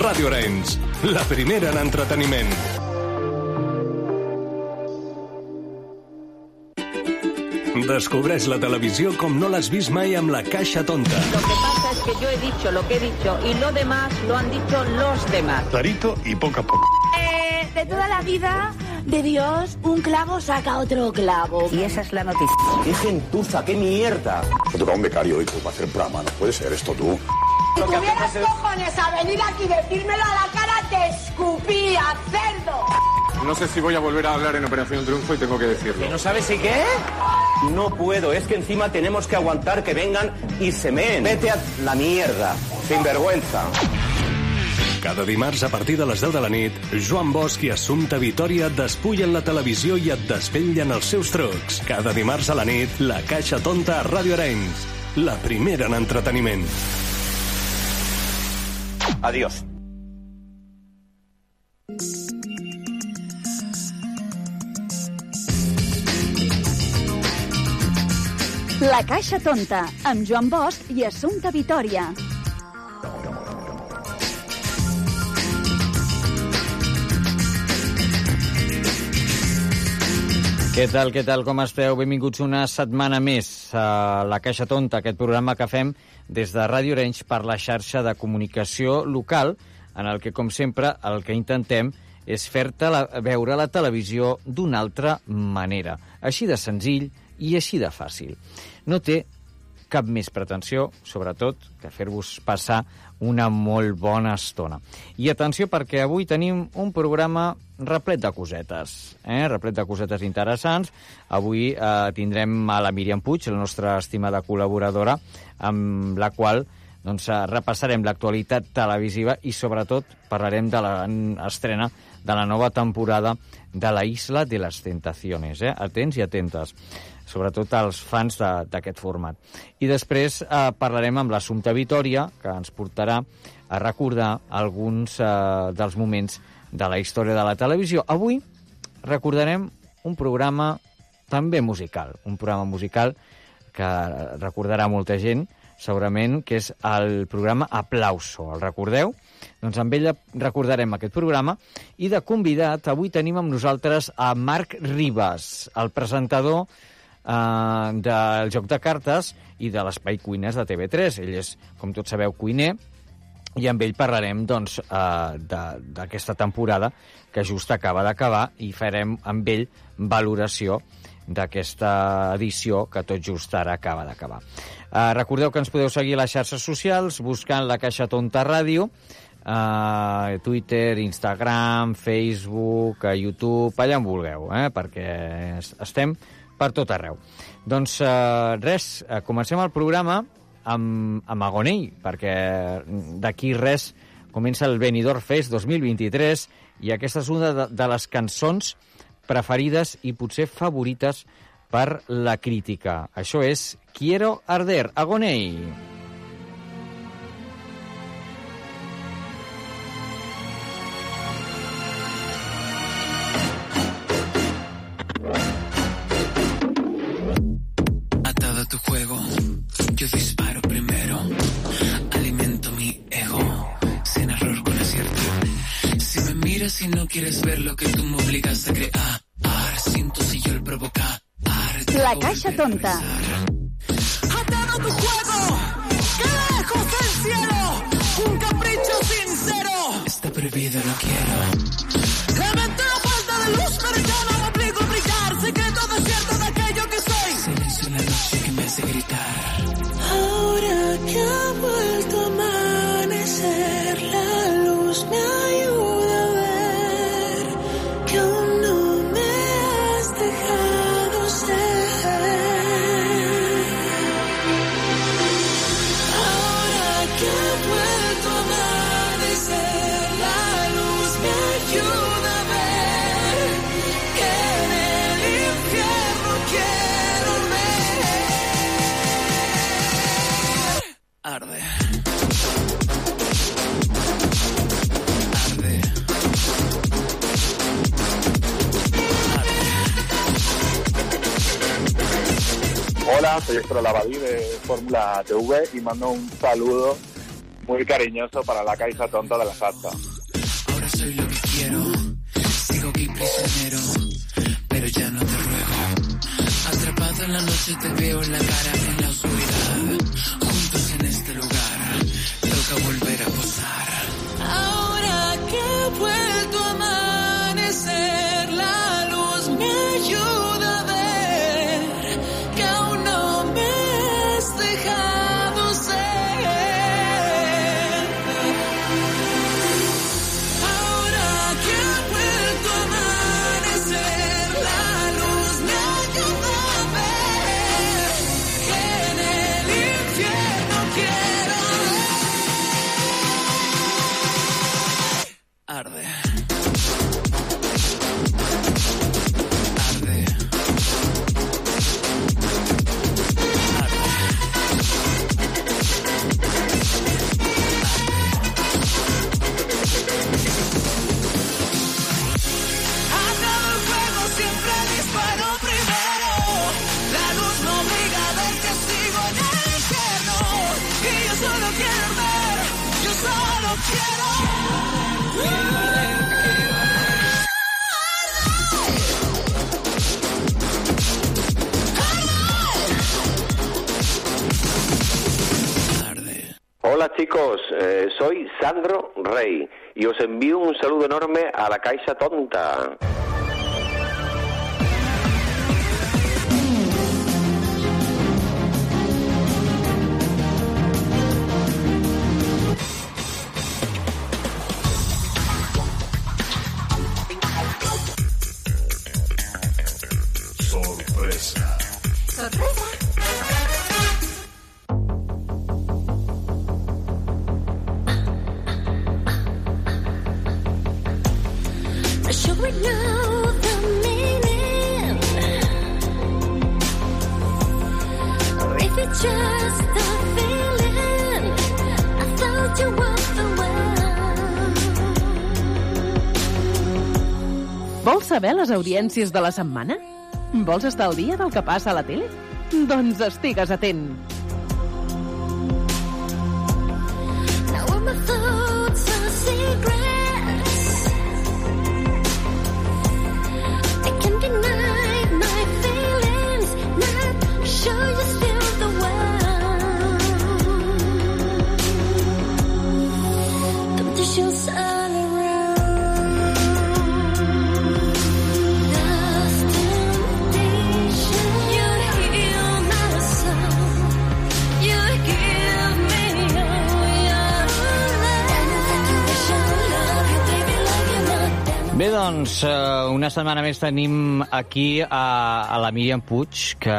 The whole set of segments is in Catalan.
Ràdio Arenys, la primera en entreteniment. Descobreix la televisió com no l'has vist mai amb la caixa tonta. Lo que pasa es que yo he dicho lo que he dicho y lo demás lo han dicho los demás. Clarito y poco a poco. Eh, de toda la vida de Dios, un clavo saca otro clavo. Y esa es la noticia. ¡Qué gentuza, qué mierda! Me toca un becario, hijo, para hacer programa. No puede ser esto tú. Si tuvieras cojones a venir aquí y decírmelo a la cara, te escupía, cerdo. No sé si voy a volver a hablar en Operación Triunfo y tengo que decirlo. ¿No sabes si qué? No puedo, es que encima tenemos que aguantar que vengan y se meen. Vete a la mierda, sin vergüenza. Cada dimarts, a partir de les 10 de la nit, Joan Bosch i Assumpta Vitoria et despullen la televisió i et desvetllen els seus trucs. Cada dimarts a la nit, la Caixa Tonta a Ràdio Arenys. La primera en entreteniment. Adiós. La Caixa Tonta, amb Joan Bosch i Assumpta Vitoria. Què tal, què tal, com esteu? Benvinguts una setmana més a La Caixa Tonta, aquest programa que fem des de Ràdio Orenys per la xarxa de comunicació local, en el que, com sempre, el que intentem és fer-te veure la televisió d'una altra manera. Així de senzill i així de fàcil. No té cap més pretensió, sobretot, que fer-vos passar una molt bona estona. I atenció, perquè avui tenim un programa replet de cosetes, eh? replet de cosetes interessants. Avui eh, tindrem a la Míriam Puig, la nostra estimada col·laboradora, amb la qual doncs, eh, repassarem l'actualitat televisiva i, sobretot, parlarem de l'estrena de la nova temporada de la Isla de les Tentaciones. Eh? Atents i atentes sobretot als fans d'aquest format. I després eh, parlarem amb l'Assumpta Vitoria, que ens portarà a recordar alguns eh, dels moments de la història de la televisió. Avui recordarem un programa també musical, un programa musical que recordarà molta gent, segurament, que és el programa Aplauso. El recordeu? Doncs amb ella recordarem aquest programa i de convidat avui tenim amb nosaltres a Marc Ribas, el presentador eh, del joc de cartes i de l'Espai Cuines de TV3. Ell és, com tots sabeu, cuiner, i amb ell parlarem doncs, eh, d'aquesta temporada que just acaba d'acabar i farem amb ell valoració d'aquesta edició que tot just ara acaba d'acabar. Eh, recordeu que ens podeu seguir a les xarxes socials buscant la Caixa Tonta Ràdio, uh, Twitter, Instagram, Facebook, uh, YouTube, allà on vulgueu, eh? perquè estem per tot arreu. Doncs uh, res, uh, comencem el programa amb, amb Agonell, perquè d'aquí res comença el Benidorm Fest 2023 i aquesta és una de, de les cançons preferides i potser favorites per la crítica. Això és Quiero Arder, Agonell. Atado a tu juego, yo disparo miras y no quieres ver lo que tú me obligaste a crear, siento si yo el provocar. La Caixa Tonta. Atado tu juego, lejos del cielo, un capricho sincero. Está prohibido, no quiero. Lamenté la falta de luz, pero ya soy Héctor Labadí de Fórmula TV y mando un saludo muy cariñoso para la caixa tonta de la salsa. Ahora soy lo que quiero. Sigo aquí prisionero, pero ya no te ruego. Atrapado en la noche te veo en la cara la Caixa Tonta. Audiències de la setmana? Vols estar al dia del que passa a la tele? Doncs estigues atent. Doncs, eh, una setmana més tenim aquí a, a la Míriam Puig, que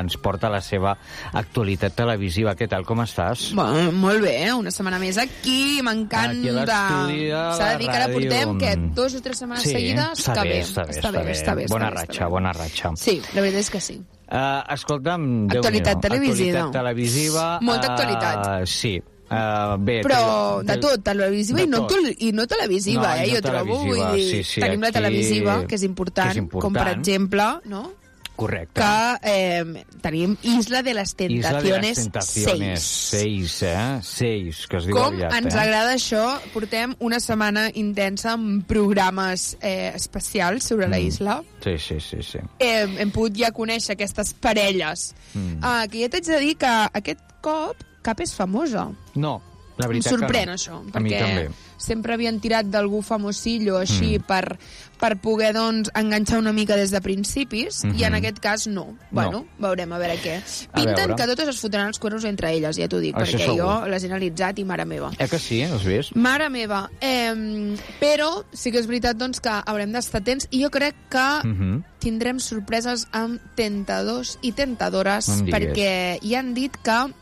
ens porta la seva actualitat televisiva. Què tal, com estàs? Bueno, molt bé, eh? una setmana més aquí, Aquí a m'encanta. l'estudi de la S'ha de dir que ara portem que dos o tres setmanes seguides està bé, està bé, està bé, està bé. Bona ratxa, bona ratxa. Sí, la veritat és que sí. Uh, escolta'm, Actualitat Déu-n'hi-do. televisiva. Actualitat televisiva. Molta actualitat. sí. Uh, bé, Però de tot, televisiva de i no, tot. i no televisiva, No, eh? no jo trobo, vull dir, sí, sí, tenim la televisiva, que és important, que és important. com per exemple, no? Correcte. que eh, tenim Isla de les Tentaciones Tentaciones 6. 6, eh? 6, que es diu Com aviat, ens eh? agrada això, portem una setmana intensa amb programes eh, especials sobre la Mm. isla. Sí, sí, sí, sí. Hem, hem pogut ja conèixer aquestes parelles. Mm. Uh, que ja t'haig de dir que aquest cop cap és famosa. No, la Em veritat sorprèn, que no. això, perquè sempre havien tirat d'algú famosillo així Mm. per, per poder doncs, enganxar una mica des de principis, i en Mhm. aquest cas no. Bueno, veurem a veure què. Pinten veure. que totes es fotran els cuernos entre elles, ja t'ho dic, Això perquè segur. jo les he analitzat i mare meva. Eh que sí, has vist? Mare meva, eh, però sí que és veritat doncs, que haurem d'estar atents i jo crec que Mhm. tindrem sorpreses amb tentadors i tentadores No em perquè hi han dit que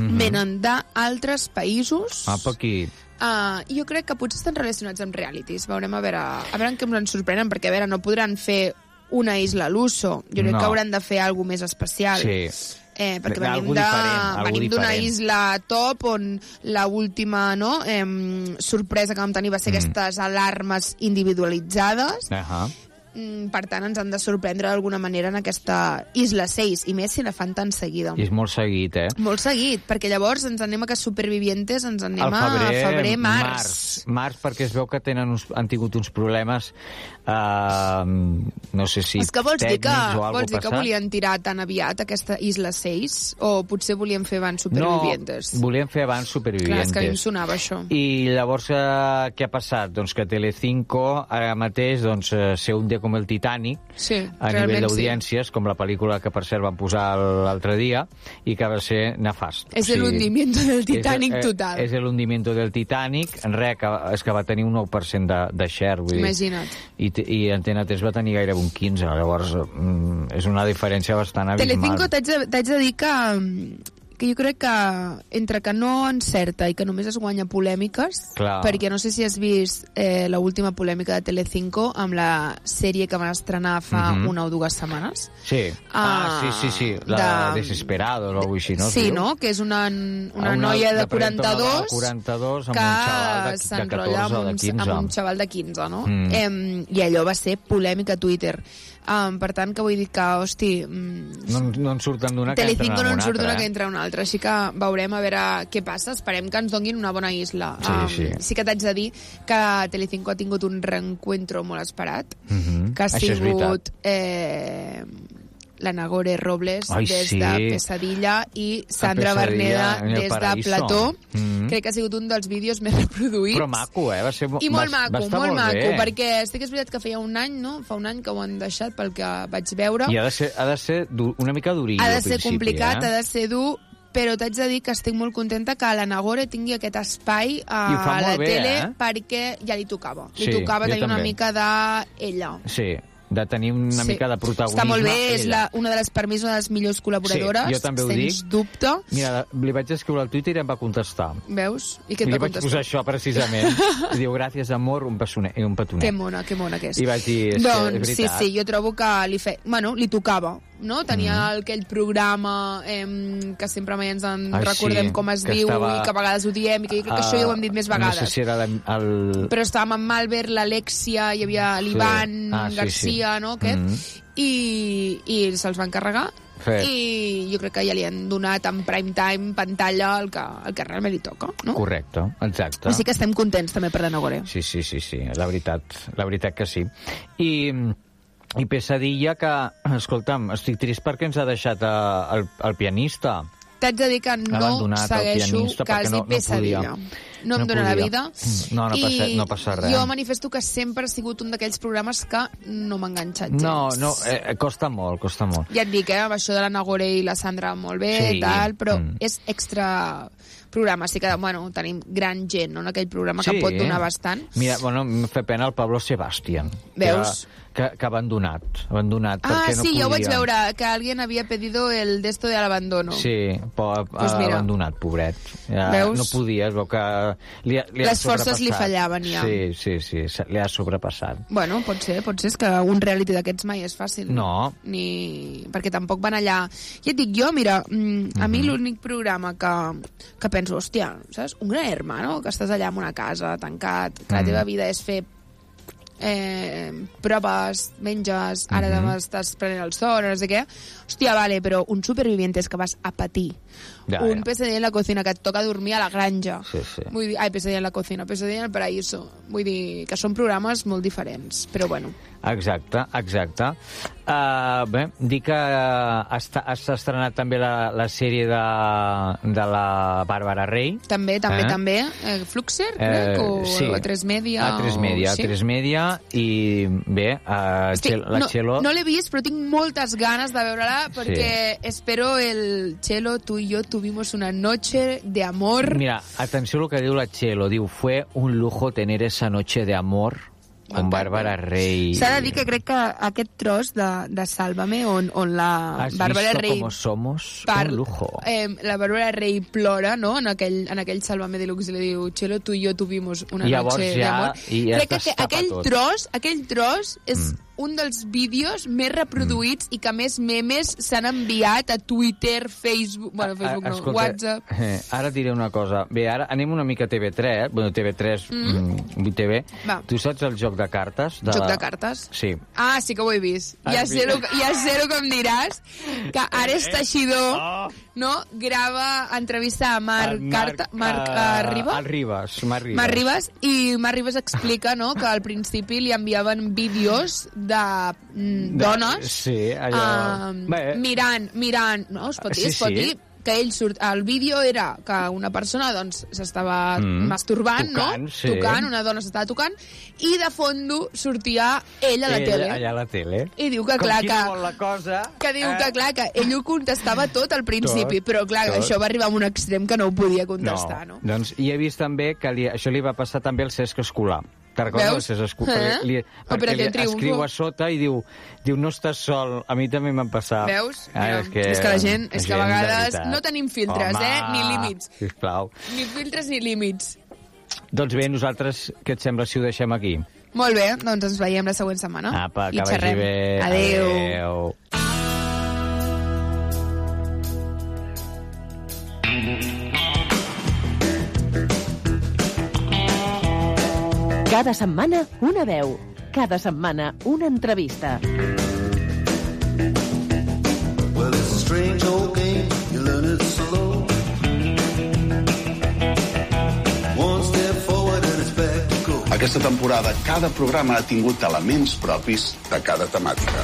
Mhm. venen d'altres països Apa, aquí. Uh, jo crec que potser estan relacionats amb realities. Veurem a veure, a veure en què ens sorprenen, perquè a veure, no podran fer una isla l'uso. Jo crec No. que hauran de fer alguna més especial. Sí. Eh, perquè venim de- venim d'una isla top on la última no, eh, sorpresa que vam tenir va ser Mm. aquestes alarmes individualitzades. Ahà. mm, per tant ens han de sorprendre d'alguna manera en aquesta Isla 6, i més si la fan tan seguida. I és molt seguit, eh? Molt seguit, perquè llavors ens anem a que Supervivientes ens anem febrer, a febrer, març. març. Març, perquè es veu que tenen uns, han tingut uns problemes, eh, no sé si És que vols dir que, o vols dir que volien tirar tan aviat aquesta Isla 6? O potser volien fer abans Supervivientes? No, volien fer abans Clar, Supervivientes. és que a mi em sonava això. I llavors eh, què ha passat? Doncs que Telecinco ara mateix doncs, eh, se hunde com el Titanic Sí, a nivell sí. d'audiències, com la pel·lícula que per cert van posar l'altre dia i que va ser nefast. És el hundimiento del Titanic és, total. És el hundimiento del Titanic. En res, que, és que va tenir un 9% de, de share. Vull dir. Imagina't. I, t- I Antena 3 va tenir gairebé un 15. Llavors, mm, és una diferència bastant abismal. Telecinco t'haig de, de dir que, que jo crec que entre que no encerta i que només es guanya polèmiques, Clar. perquè no sé si has vist eh, la última polèmica de Telecinco amb la sèrie que van estrenar fa Mhm. una o dues setmanes. Sí. Ah, sí, sí, sí. La de- Desesperados o alguna així, no? sí, no? Que és una, una, Una- noia de de 42, 42 42 amb que de- de s'enrotlla 14 o de amb, un- 15. amb un xaval de 15, no? Mm. Em, I allò va ser polèmica a Twitter. Um, per tant, que vull dir que, hosti, mm, No, no en surten d'una que entren no en una surt altra, una que eh? entra en una altra, així que veurem a veure què passa. Esperem que ens donin una bona isla. Sí, sí. sí que t'haig de dir que Telecinco ha tingut un reencuentro molt esperat, Mhm. que ha Això sigut eh, la Nagore Robles Ai, des sí. de Pesadilla i Sandra Berneda des de. Plató. Mhm. Crec que ha sigut un dels vídeos més reproduïts. Però maco, eh? Va ser, I molt va, maco, va estar molt, maco, bé. perquè sí que és veritat que feia un any, no? Fa un any que ho han deixat pel que vaig veure. I ha de ser, ha de ser du- una mica durillo Ha de ser complicat, eh? ha de ser dur, però t'haig de dir que estic molt contenta que la Nagore tingui aquest espai a, ho fa a la molt bé, tele eh? perquè ja li tocava. Li Sí, tocava tenir una mica d'ella. Sí, de tenir una Sí. mica de protagonisme. Està molt bé, és la, una de les, per mi una de les millors col·laboradores, Sí, jo també ho sens dic. dubte. Mira, li vaig escriure al Twitter i em va contestar. Veus? I què et li va vaig contestar? posar això, precisament. I diu, gràcies, amor, un, pessoner, un petonet. Que mona, que mona que és. I vaig dir, és que és doncs, sí, veritat. sí, jo trobo que li, fe... bueno, li tocava, no? Tenia Mhm. aquell programa eh, que sempre mai ens en Ai, recordem sí, com es diu estava- i que a vegades ho diem i que jo crec que Ah, això ja ho hem dit més vegades. No sé si era el... Però estàvem amb Malver, l'Alexia, hi havia l'Ivan Ah, sí, Garcia, sí. No, aquest? Mhm. I, i se'ls van carregar Sí. i jo crec que ja li han donat en prime time, pantalla, el que, el que realment li toca, no? Correcte, exacte. Així que estem contents també per la Nagore. Sí, sí, sí, sí, la veritat, la veritat que sí. I, i Pesadilla que, escolta'm, estic trist perquè ens ha deixat eh, el, el pianista. T'haig de dir que no segueixo quasi no- no pesadilla. podia. No, em No dóna la vida. No, no I passa- no passa res. Jo manifesto que sempre ha sigut un d'aquells programes que no m'ha enganxat gens. No, no, eh, costa molt, costa molt. Ja et dic, eh, amb això de la Nagore i la Sandra molt bé Sí. tal, però Mm. és extra programa. Sí que, bueno, tenim gran gent no, en aquell programa que Sí. pot donar bastant. Mira, bueno, em fa pena el Pablo Sebastián. Veus? Que, que, que ha abandonat, abandonat Ah, perquè no sí, podia. ja ho vaig veure, que alguien havia pedido el d'esto de l'abandono. Sí, però ha, Pues mira. abandonat, pobret. Ja, Veus? No podia, es veu que li, li Les forces li fallaven, ja. Sí, sí, sí, li ha sobrepassat. Bueno, pot ser, pot ser, és que un reality d'aquests mai és fàcil. No. Ni... Perquè tampoc van allà... Ja et dic, jo, mira, mm, a mi Mhm. l'únic programa que, que penso, hòstia, saps? Un gran hermano, que estàs allà en una casa, tancat, que la Mm. teva vida és fer eh, proves, menges, ara Mhm. demà estàs prenent el sol, no sé què. Hòstia, vale, però un supervivientes que vas a patir. Ja, un ja. pesadilla en la cocina que et toca dormir a la granja. Sí, sí. Vull dir, ai, pesadilla en la cocina, pesadilla en el paraíso. Vull dir que són programes molt diferents, però bueno. Exacte, exacte. Uh, bé, dir que està, s'ha estrenat també la, la sèrie de, de la Bàrbara Rey. També, també, Eh? també. Eh, Fluxer, crec, o sí. a 3 Media. A 3 o- Media, sí? a 3 Media, i bé, uh, Estic, la no, Txelo... no l'he vist, però tinc moltes ganes de veure-la perquè espero el Chelo, tu y yo tuvimos una noche de amor. Mira, atenció al que diu la Txelo. Diu, fue un lujo tener esa noche de amor con Bárbara Rey. S'ha de dir que crec que aquest tros de, de Sálvame, on, on la ¿Has Bàrbara visto Rey... cómo somos? par- Un lujo. Eh, la Bàrbara Rey plora, no?, en aquell, en aquell Sálvame Deluxe i li diu Chelo, tu i jo tuvimos una llavors noche ja- de amor. i ja Crec que, que aquell tot. tros, aquell tros és un dels vídeos més reproduïts i que més memes s'han enviat a Twitter, Facebook... Bueno, Facebook no, Escolta, WhatsApp... Eh, ara diré una cosa. Bé, ara anem una mica a TV3, bueno, TV3, Mm. mm. TV. Va. Tu saps el joc de cartes? De... Joc de cartes? Sí. Ah, sí que ho he vist. Has Ja vist? sé, lo, ja sé lo que em diràs. Que Ares Teixidor no, grava entrevista a Marc, El Carta, Marc eh, uh, Riba. El Ribas, Marc Ribas. Marc Ribas, i Marc Ribas explica no, que al principi li enviaven vídeos de mm, dones Sí, allò... uh, Bé, mirant, mirant... No, es pot dir, Sí, es pot sí. dir que ell surt... El vídeo era que una persona doncs s'estava Mm. masturbant, Tocant, no? sí. Tocant, una dona s'estava tocant, i de fondo sortia ell a la ell, tele. Allà a la tele. I diu que, Com clar, que... no la cosa... Que diu eh? que, clar, que ell ho contestava tot al principi, Tot, però, clar, tot. això va arribar a un extrem que no ho podia contestar, no? Doncs i he vist també que li, això li va passar també al Cesc Escolar. Te'n recordes Veus? Cesc Escolar? Eh? Perquè, li, perquè li escriu a sota i diu, diu no estàs sol, a mi també m'han passat. Veus? Ah, Mira, és, que, és que la gent- és que a vegades no tenim filtres, Home, eh? Ni límits. Sisplau. Ni filtres ni límits. Doncs bé, nosaltres, què et sembla si ho deixem aquí? Molt bé, doncs ens veiem la següent setmana. Apa, I que vagi xerrem. bé. Adéu. Adéu. Cada setmana, una veu. Cada setmana, una entrevista. Well, it's a strange old game. You learn it slow. One step forward and it's back to go. Aquesta temporada, cada programa ha tingut elements propis de cada temàtica.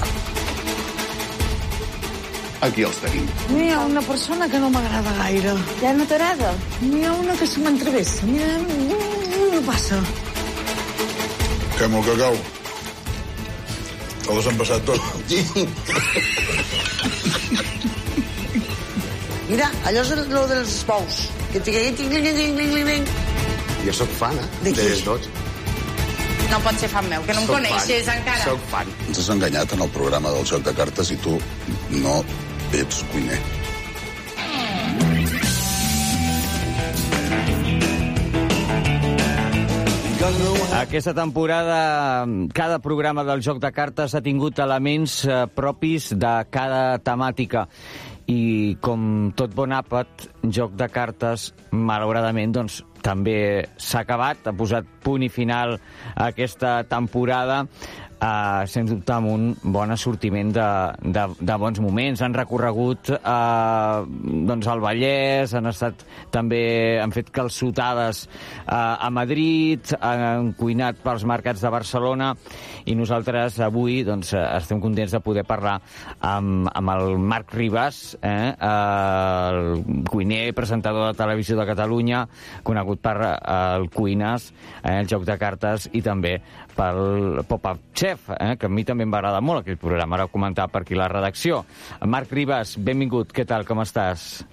Aquí els tenim. N'hi ha una persona que no m'agrada gaire. Ja no t'agrada? N'hi ha una que se m'entrevessa. Mira, no passa. Fem el cacau. Te l'has empassat tot. Mira, allò és el lo dels bous. Que tingui, tingui, tingui, tingui, tingui. Jo sóc fan, eh? De qui? Tots. No pot ser fan meu, que no em Soc coneixes fan. encara. Soc fan. Ens has enganyat en el programa del joc de cartes i tu no ets cuiner. Aquesta temporada, cada programa del Joc de Cartes ha tingut elements eh, propis de cada temàtica. I com tot bon àpat, Joc de Cartes, malauradament, doncs, també s'ha acabat, ha posat punt i final aquesta temporada, eh, sens dubte amb un bon assortiment de, de, de bons moments. Han recorregut eh, doncs al Vallès, han estat també, han fet calçotades eh, a Madrid, han cuinat pels mercats de Barcelona i nosaltres avui doncs, estem contents de poder parlar amb, amb el Marc Ribas, eh, el cuiner, presentador de televisió de Catalunya, conegut per eh, el Cuines, eh, el joc de cartes i també pel Pop-Up Chef, eh, que a mi també em va agradar molt aquell programa, ara ho comentava per aquí la redacció. Marc Ribas, benvingut, què tal, com estàs?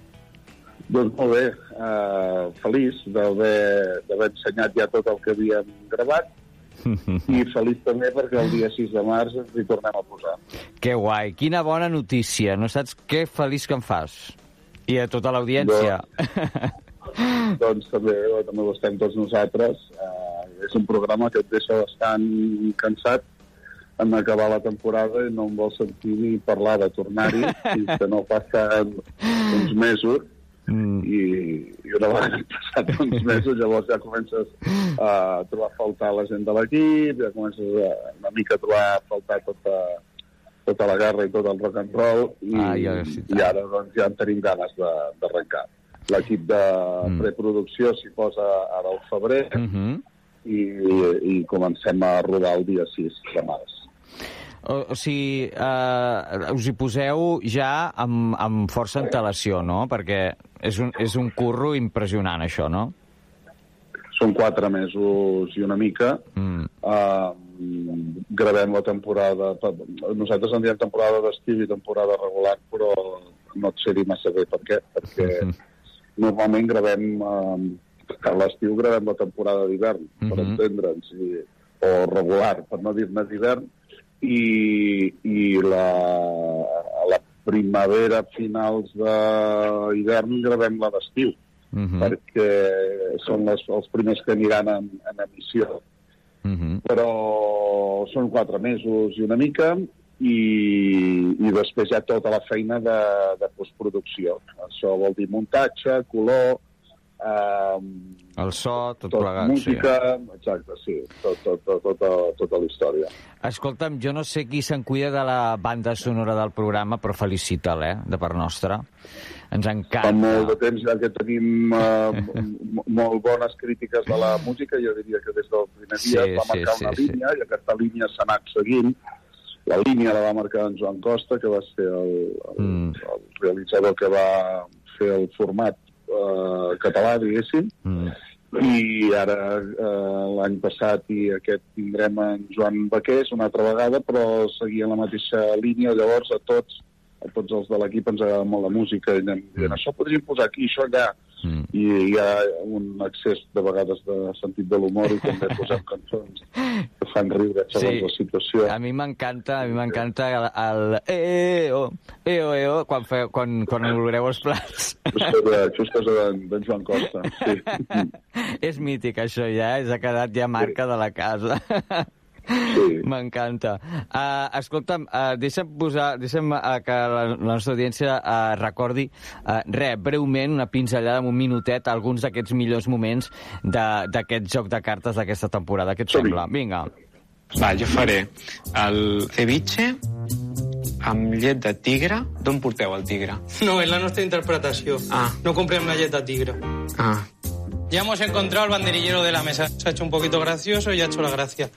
Doncs molt bé, uh, feliç d'haver ensenyat ja tot el que havíem gravat i feliç també perquè el dia 6 de març ens hi tornem a posar. Que guai, quina bona notícia, no saps què feliç que em fas? I a tota l'audiència. doncs també, eh, també ho estem tots nosaltres. Uh, és un programa que et deixa bastant cansat en acabar la temporada i no em vol sentir ni parlar de tornar-hi fins que no passen uns mesos mm. i, i una vegada han passat uns mesos llavors ja comences a trobar a faltar la gent de l'equip, ja comences a, una mica a trobar a faltar tota, tota la guerra i tot el rock and roll i, Ah, ja, sí, i ara doncs, ja en tenim ganes d'arrencar. L'equip de Mm. preproducció s'hi posa ara al febrer Uh -huh. I, i comencem a rodar el dia 6 de març. O, o sigui, eh, us hi poseu ja amb, amb força antelació, no? Perquè és un, és un curro impressionant, això, no? Són quatre mesos i una mica. Mm. Uh, gravem la temporada... Nosaltres en diem temporada d'estiu i temporada regular, però no et sé dir massa bé per què, perquè normalment gravem... Uh, a l'estiu gravem la temporada d'hivern, per Mhm. entendre'ns, o regular, per no dir-ne d'hivern, i, i la, la primavera, finals d'hivern, gravem la d'estiu, Mhm. perquè són les, els primers que aniran en, en emissió. Mm -hmm. però són quatre mesos i una mica i, i després hi ha tota la feina de, de postproducció. Això vol dir muntatge, color, eh, El so, tot, tot plegat. música, exacte, sí, tot, tot, tot, tota, tota la història. Sí. Escolta'm, jo no sé qui se'n cuida de la banda sonora del programa, però felicita'l, eh, de part nostra. Ens Fa encanta. molt de temps ja que tenim eh, molt bones crítiques de la música, jo diria que des del primer dia Sí, es va sí, marcar sí, una sí. línia i aquesta línia s'ha anat seguint. La línia la va marcar en Joan Costa, que va ser el, el, Mm. el realitzador que va fer el format eh, català, diguéssim, Mm. i ara eh, l'any passat i aquest tindrem en Joan Baqués una altra vegada, però seguia la mateixa línia, llavors a tots a tots els de l'equip ens agrada molt la música i anem dient, això podríem posar aquí, això allà Mm. i hi ha un excés de vegades de sentit de l'humor i també posem cançons que fan riure segons Sí. la situació A mi m'encanta, a mi m'encanta el, el eo, eo, eo, quan, fe, quan, quan oloreu els plats. això, de, això és cosa d'en d'en Joan Costa sí. és mític, això ja, eh? s'ha quedat ja marca de la casa. Sí. M'encanta. Uh, escolta'm, uh, deixa'm, posar, deixa'm uh, que la, la nostra audiència uh, recordi, uh, re, breument, una pinzellada en un minutet, alguns d'aquests millors moments de- d'aquest joc de cartes d'aquesta temporada. Què et sembla? Vinga. Va, jo faré el ceviche amb llet de tigre. D'on porteu el tigre? No, es la nuestra interpretación. Ah. No compré una galleta tigre. Ah, Ya hemos encontrado el banderillero de la mesa. Se ha hecho un poquito gracioso y ha hecho la gracia.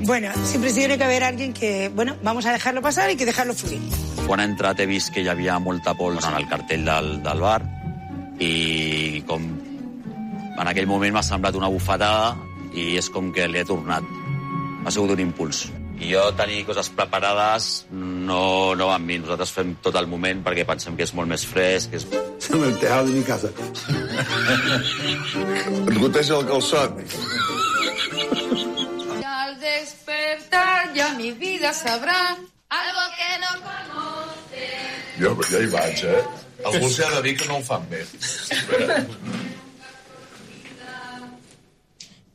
Bueno, siempre tiene que haber alguien que, bueno, vamos a dejarlo pasar y que dejarlo fluir. Quan he entrat he vist que hi havia molta pols en el cartell del, del bar i com en aquell moment m'ha semblat una bufetada i és com que li he tornat. Ha sigut un impuls. I jo tenir coses preparades no, no va amb mi. Nosaltres fem tot el moment perquè pensem que és molt més fresc. Que és... En el tejado de mi casa. Et goteja el calçot. Despertar ya mi vida sabrá algo que no conoce. Jo, jo hi vaig, eh? Algú els ha de dir que no ho fan bé.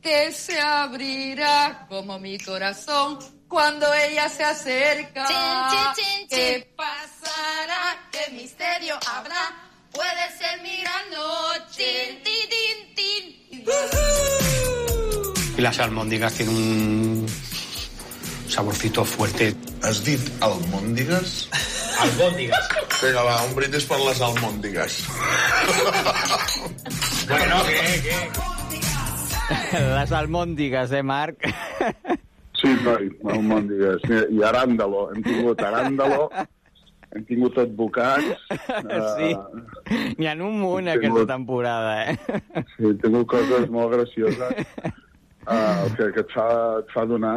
Que se abrirá como mi corazón cuando ella se acerca. ¿Qué pasará? ¿Qué misterio habrá? Puede ser mi gran noche. Tin, tin, tin. Y las almóndigas tienen un saborcito fuerte. Has dit almòndigues? Albóndigas. Vinga, va, un brindis per les almòndigues. Bueno, ¿qué, qué? Les almòndigues, eh, Marc? Sí, noi, almòndigues. I aràndalo. Hem tingut aràndalo, hem tingut advocats. Sí. eh, N'hi ha un munt aquesta temporada, eh? Sí, he tingut coses molt gracioses uh, que, que et, fa, et fa donar...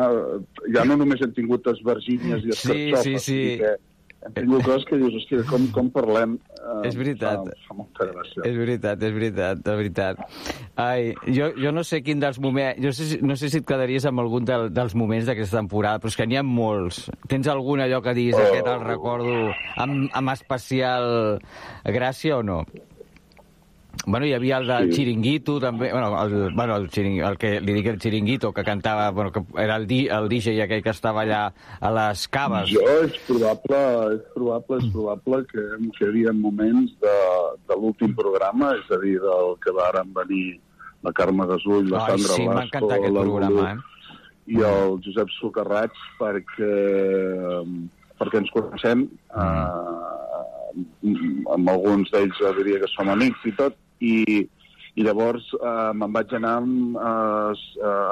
Ja no només hem tingut esvergínies i Sí, escarxofes, sí, sí. dir que hem tingut coses que dius, hòstia, com, com parlem? Uh, És veritat. Fa, fa molta gràcia. És veritat, és veritat, de veritat. Ai, jo, jo no sé quin dels moments... Jo sé, no sé si et quedaries amb algun del, dels moments d'aquesta temporada, però és que n'hi ha molts. Tens algun allò que diguis, Oh. aquest el recordo amb, amb especial gràcia o no? Bueno, hi havia el del Sí. Chiringuito, també, bueno, el, bueno, el, chiring, el que li dic el Chiringuito, que cantava, bueno, que era el, di, el DJ aquell que estava allà a les caves. Jo és probable, és probable, és probable que, que hi havia moments de, de l'últim programa, és a dir, del que varen venir la Carme Gasull, la Ai, Sandra sí, m'ha Blasco, encantat aquest la programa, eh? i el Josep Socarrats perquè, perquè ens coneixem eh, amb alguns d'ells diria que som amics i tot i, i llavors eh, me'n vaig anar a,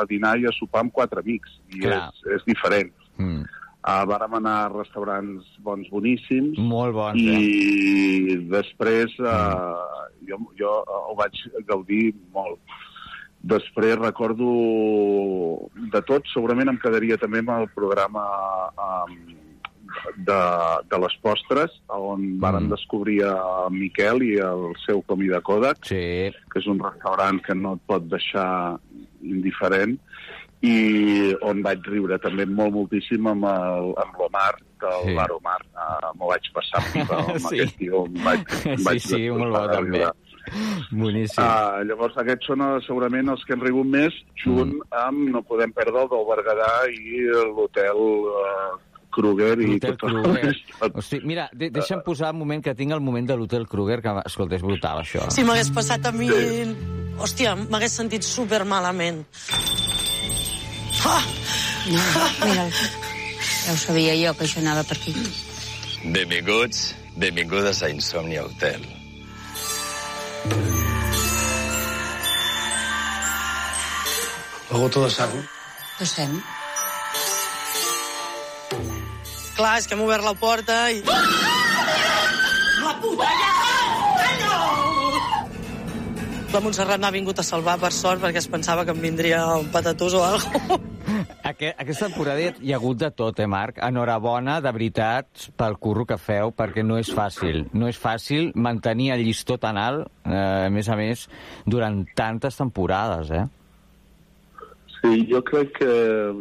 a dinar i a sopar amb quatre amics i Clar. és, és diferent Mm. Uh, vàrem anar a restaurants bons, boníssims. Molt bons, I eh? després uh, jo, jo ho vaig gaudir molt. Després recordo de tot, segurament em quedaria també amb el programa um, de, de les postres, on varen descobrir a Miquel i el seu comí de Kodak, sí. que és un restaurant que no et pot deixar indiferent, i on vaig riure també molt moltíssim amb el- amb l'Omar del Sí. bar Omar. Uh, M'ho vaig passar pipa amb Sí. aquest tio. Vaig, em Sí, vaig sí, molt bo, també. riure. Boníssim. Uh, llavors, aquests són eh, segurament els que hem rigut més, junt Mm. amb No podem perdre el del Berguedà i l'hotel uh, Kruger. i tot Kruger. Hosti, mira, de deixa'm posar un moment que tinc el moment de l'Hotel Kruger, que, escolta, és brutal, això. Si m'hagués passat a mi... Hòstia, m'hagués sentit super malament. Ah! Mira, ja ho sabia jo, que això anava per aquí. Benvinguts, benvingudes a Insomnia Hotel. La gota de sang. De Clar, és que hem obert la porta i... La puta ja! La Montserrat m'ha vingut a salvar, per sort, perquè es pensava que em vindria un patatús o alguna cosa. Aquest, aquesta temporada hi ha hagut de tot, eh, Marc? Enhorabona, de veritat, pel curro que feu, perquè no és fàcil. No és fàcil mantenir el llistó tan alt, eh, a més a més, durant tantes temporades, eh? Sí, jo crec que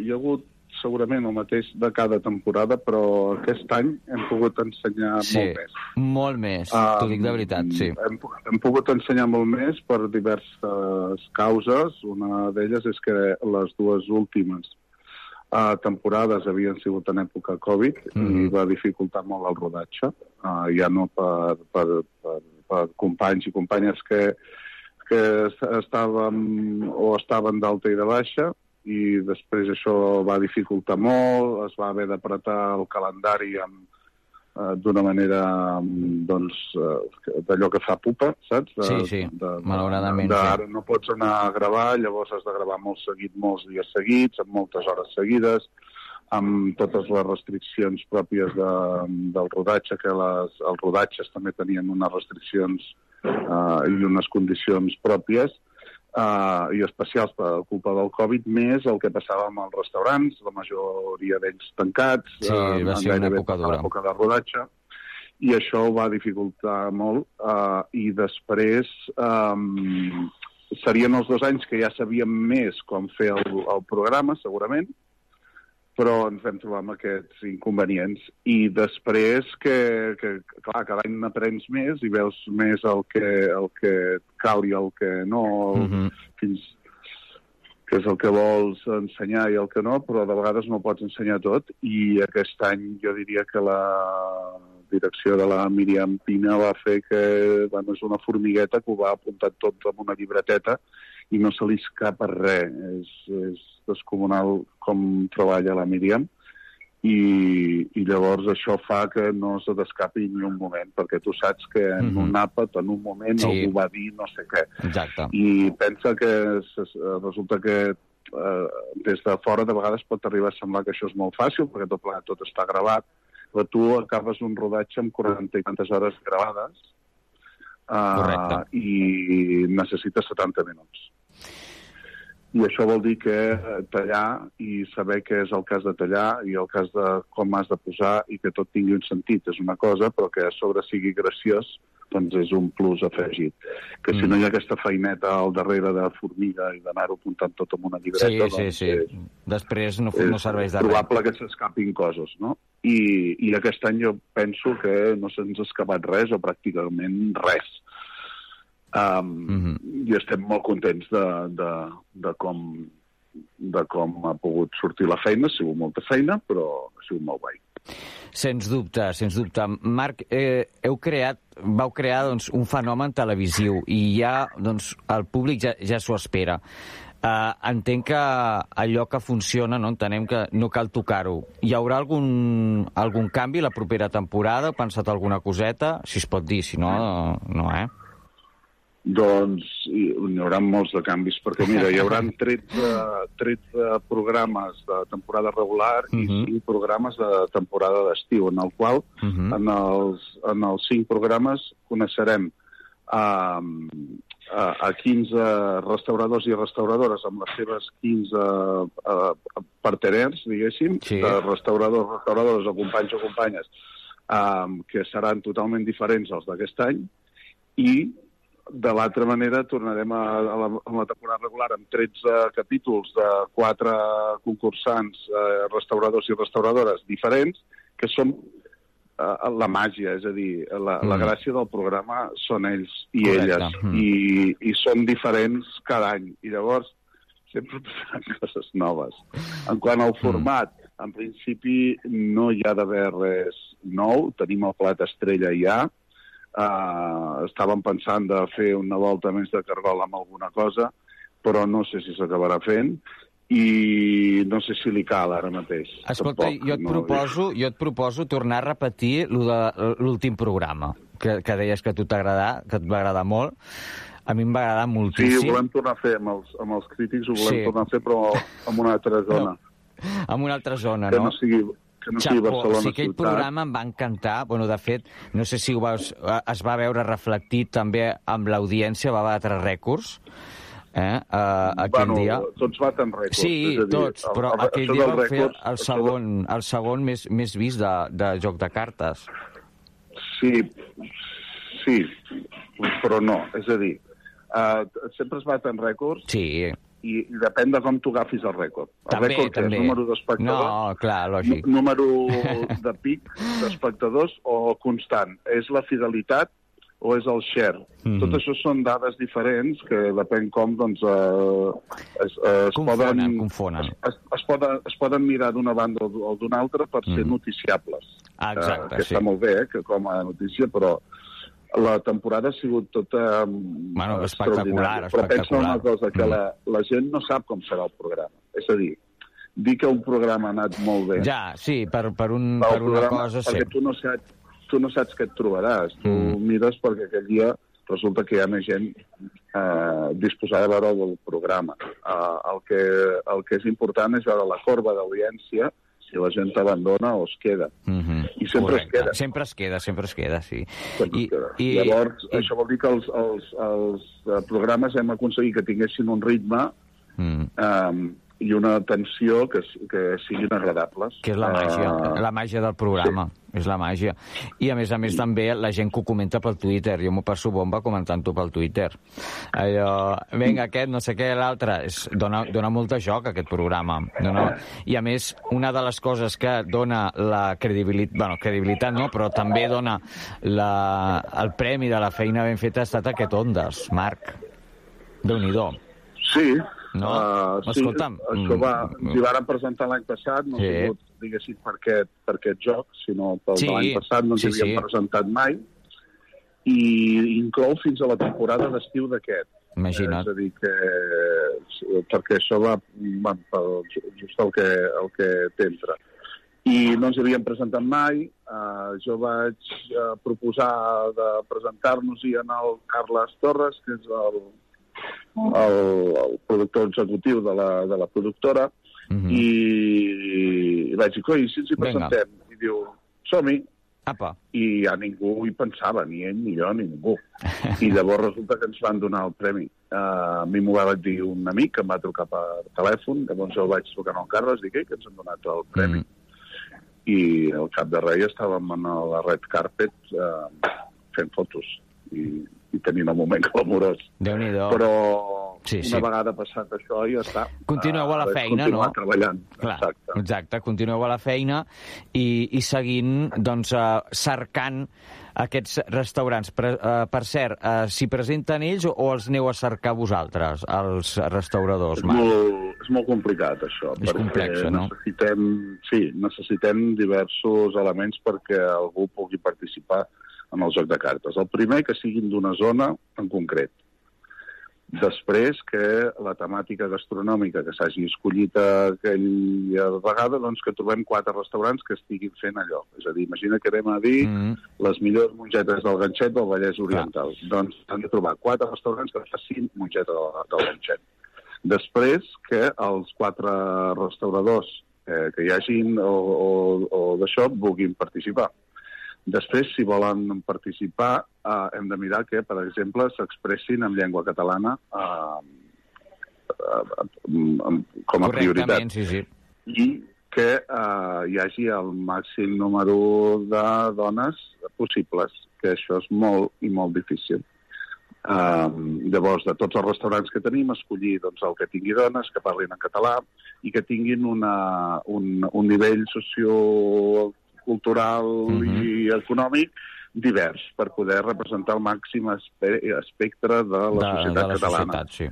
hi ha hagut segurament el mateix de cada temporada, però aquest any hem pogut ensenyar Sí, molt més. molt més, t'ho dic de veritat, sí. Hem, hem pogut ensenyar molt més per diverses causes. Una d'elles és que les dues últimes uh, temporades havien sigut en època Covid Mhm. i va dificultar molt el rodatge, uh, ja no per, per, per, per companys i companyes que, que est- estàvem o estaven d'alta i de baixa, i després això va dificultar molt, es va haver d'apretar el calendari amb, eh, d'una manera doncs, eh, d'allò que fa pupa, saps? De, Sí, sí, malauradament, De, sí. ara no pots anar a gravar, llavors has de gravar molt seguit, molts dies seguits, amb moltes hores seguides, amb totes les restriccions pròpies de, del rodatge, que les, els rodatges també tenien unes restriccions eh, i unes condicions pròpies, uh, i especials per culpa del Covid, més el que passava amb els restaurants, la majoria d'ells tancats, Sí, eh, va en ser una època tota dura. l'època de rodatge, i això ho va dificultar molt, uh, i després um, serien els dos anys que ja sabíem més com fer el, el programa, segurament, però ens vam trobar amb aquests inconvenients. I després que, que clar, cada any n'aprens més i veus més el que, el que cal i el que no, Mhm. fins que és el que vols ensenyar i el que no, però de vegades no pots ensenyar tot i aquest any jo diria que la direcció de la Míriam Pina va fer que bueno, és una formigueta que ho va apuntar tot amb una llibreteta i no se li escapa res. És, és descomunal com treballa la Míriam i, i llavors això fa que no se t'escapi ni un moment, perquè tu saps que en Mhm. un àpat, en un moment, Sí. algú va dir no sé què. Exacte. I pensa que s- resulta que eh, des de fora de vegades pot arribar a semblar que això és molt fàcil, perquè tot plegat tot està gravat, però tu acabes un rodatge amb 40 i tantes hores gravades uh, i necessites 70 minuts. I això vol dir que eh, tallar i saber què és el has de tallar i el cas de com has de posar i que tot tingui un sentit és una cosa, però que a sobre sigui graciós doncs és un plus afegit. Que si Mm. no hi ha aquesta feineta al darrere de formiga i d'anar-ho apuntant tot amb una Sí, llibreta, sí, doncs sí. és, Després no, no serveix de res. probable que s'escapin coses, no? I, I aquest any jo penso que no se'ns ha escapat res o pràcticament res. Um, Mhm. I estem molt contents de, de, de, com, de com ha pogut sortir la feina. Ha sigut molta feina, però ha sigut molt guai. Sens dubte, sens dubte. Marc, eh, heu creat, vau crear doncs, un fenomen televisiu i ja doncs, el públic ja, ja s'ho espera. Uh, entenc que allò que funciona, no entenem que no cal tocar-ho. Hi haurà algun, algun canvi la propera temporada? Heu pensat alguna coseta? Si es pot dir, si no, no, eh? Doncs hi, hi haurà molts de canvis, perquè mira, hi haurà 13, 13 programes de temporada regular i 5 programes de temporada d'estiu, en el qual Mhm. en, els, en els 5 programes coneixerem a, a, a 15 restauradors i restauradores amb les seves 15 uh, parteners, diguéssim, Sí. de restauradors, restauradores o companys o companyes, um, que seran totalment diferents als d'aquest any, i de l'altra manera tornarem a, a, la, a la temporada regular amb 13 capítols de quatre concursants, eh, restauradors i restauradores diferents, que són eh, la màgia, és a dir, la, la Mm. gràcia del programa són ells i Correcte. elles, Mm. i, i són diferents cada any, i llavors sempre passaran coses noves. En quant Mm. al format, en principi no hi ha d'haver res nou, tenim el plat estrella ja, uh, estàvem pensant de fer una volta més de cargol amb alguna cosa, però no sé si s'acabarà fent, i no sé si li cal ara mateix. Escolta, Tampoc, jo et, no, proposo, jo et proposo tornar a repetir l'últim programa, que, que deies que a tu t'agrada, que et va agradar molt. A mi em va agradar Sí, ho moltíssim. volem tornar a fer amb els, amb els crítics, ho volem Sí. tornar a fer, però en una altra zona. En una altra zona, que no? no sigui, que no sigui Barcelona o sigui, aquell ciutat. programa em va encantar. Bueno, de fet, no sé si ho vas, es va veure reflectit també amb l'audiència, va batre rècords eh, uh, aquell bueno, dia. Tots baten rècords. Sí, dir, tots, però el- aquell dia va fer el segon, el segon més, més vist de, de joc de cartes. Sí, sí, però no. És a dir, uh, sempre es baten rècords Sí, i, i depèn de com tu agafis el rècord. El també, rècord que també. és número d'espectadors, No, clar, lògic. número de pic d'espectadors o constant. És la fidelitat o és el share. Mhm. Tot això són dades diferents que depèn com doncs, eh, es, es Confonen, poden... confonen. Es, es, poden, es poden mirar d'una banda o d'una altra per ser Mhm. noticiables. Ah, exacte, eh, que sí. està molt bé, eh, que com a notícia, però la temporada ha sigut tota Bueno, eh, espectacular, extraordinària. Però pensa espectacular. una cosa, que Mm. la, la gent no sap com serà el programa. És a dir, dir que un programa ha anat molt bé... Ja, sí, per, per, un, per una programa, cosa, sí. perquè tu no saps, tu no saps què et trobaràs. Tu Mm. mires perquè aquell dia resulta que hi ha més gent eh, disposada a veure el programa. Eh, el, que, el que és important és veure la corba d'audiència, si la gent t'abandona o es queda. Mhm. I sempre es queda. Sempre es queda, sempre es queda, sí. Sempre I, es queda. i, Llavors, i, això vol dir que els, els, els eh, programes hem aconseguit que tinguessin un ritme mm, eh, i una tensió que, que siguin agradables. que és la màgia, Eh, la màgia del programa. És la màgia. I, a més a més, també la gent que ho comenta pel Twitter. Jo m'ho passo bomba comentant-ho pel Twitter. Allò, vinga, aquest, no sé què, l'altre. És- Dona, dona molt de joc, aquest programa. Dona... I, a més, una de les coses que dona la credibilitat... Bueno, credibilitat no, però també dona la, el premi de la feina ben feta ha estat aquest Ondes, Marc. Déu-n'hi-do. Sí, No? uh, sí, Escolta'm, això va, mm, s'hi varen presentar l'any passat, no Sí. ha sigut, diguéssim, per aquest, per aquest joc, sinó pel Sí, l'any passat no ens sí, havíem sí. presentat mai, i inclou fins a la temporada d'estiu d'aquest. Imagina't. És a dir, que, perquè això va, va pel, just el que, el que t'entra. I no ens havíem presentat mai. Uh, jo vaig uh, proposar de presentar-nos-hi en el Carles Torres, que és el, el, el productor executiu de la, de la productora, Mhm. i, i vaig dir, coi, si ens hi presentem? I diu, som-hi. Apa. I ja ningú hi pensava, ni ell, ni jo, ni ningú. I llavors resulta que ens van donar el premi. Uh, a mi m'ho va dir un amic que em va trucar per telèfon, llavors jo el vaig trucar al Carles i dic, "Ei, que ens han donat el premi. I al cap de res estàvem en la red carpet uh, fent fotos i, i tenint el moment clamorós. Déu-n'hi-do. Però Sí, una sí. vegada passat això ja està. Continueu a la és feina, no? treballant. Clar, Exacte. exacte. Continueu a la feina i, i seguint, doncs, uh, cercant aquests restaurants. Per, uh, per cert, uh, s'hi presenten ells o, els aneu a cercar vosaltres, els restauradors, És Marc? molt, és molt complicat, això. És complex, no? Necessitem, sí, necessitem diversos elements perquè algú pugui participar en el joc de cartes. El primer, que siguin d'una zona en concret. Després, que la temàtica gastronòmica que s'hagi escollit aquella vegada, doncs que trobem quatre restaurants que estiguin fent allò. És a dir, imagina que anem a dir Mm. les millors mongetes del ganxet del Vallès Oriental. Doncs han de trobar quatre restaurants que facin mongeta del, del ganxet. Després, que els quatre restauradors eh, que hi hagin o, o, o d'això vulguin participar. Després, si volen participar, eh, hem de mirar que, per exemple, s'expressin en llengua catalana eh, eh, com a prioritat sí, sí. i que eh, hi hagi el màxim número de dones possibles, que això és molt i molt difícil. Um, llavors, de tots els restaurants que tenim, escollir doncs, el que tingui dones, que parlin en català i que tinguin una, un, un nivell socio cultural i econòmic divers per poder representar el màxim espe espectre de la de, societat de la catalana. societat, sí.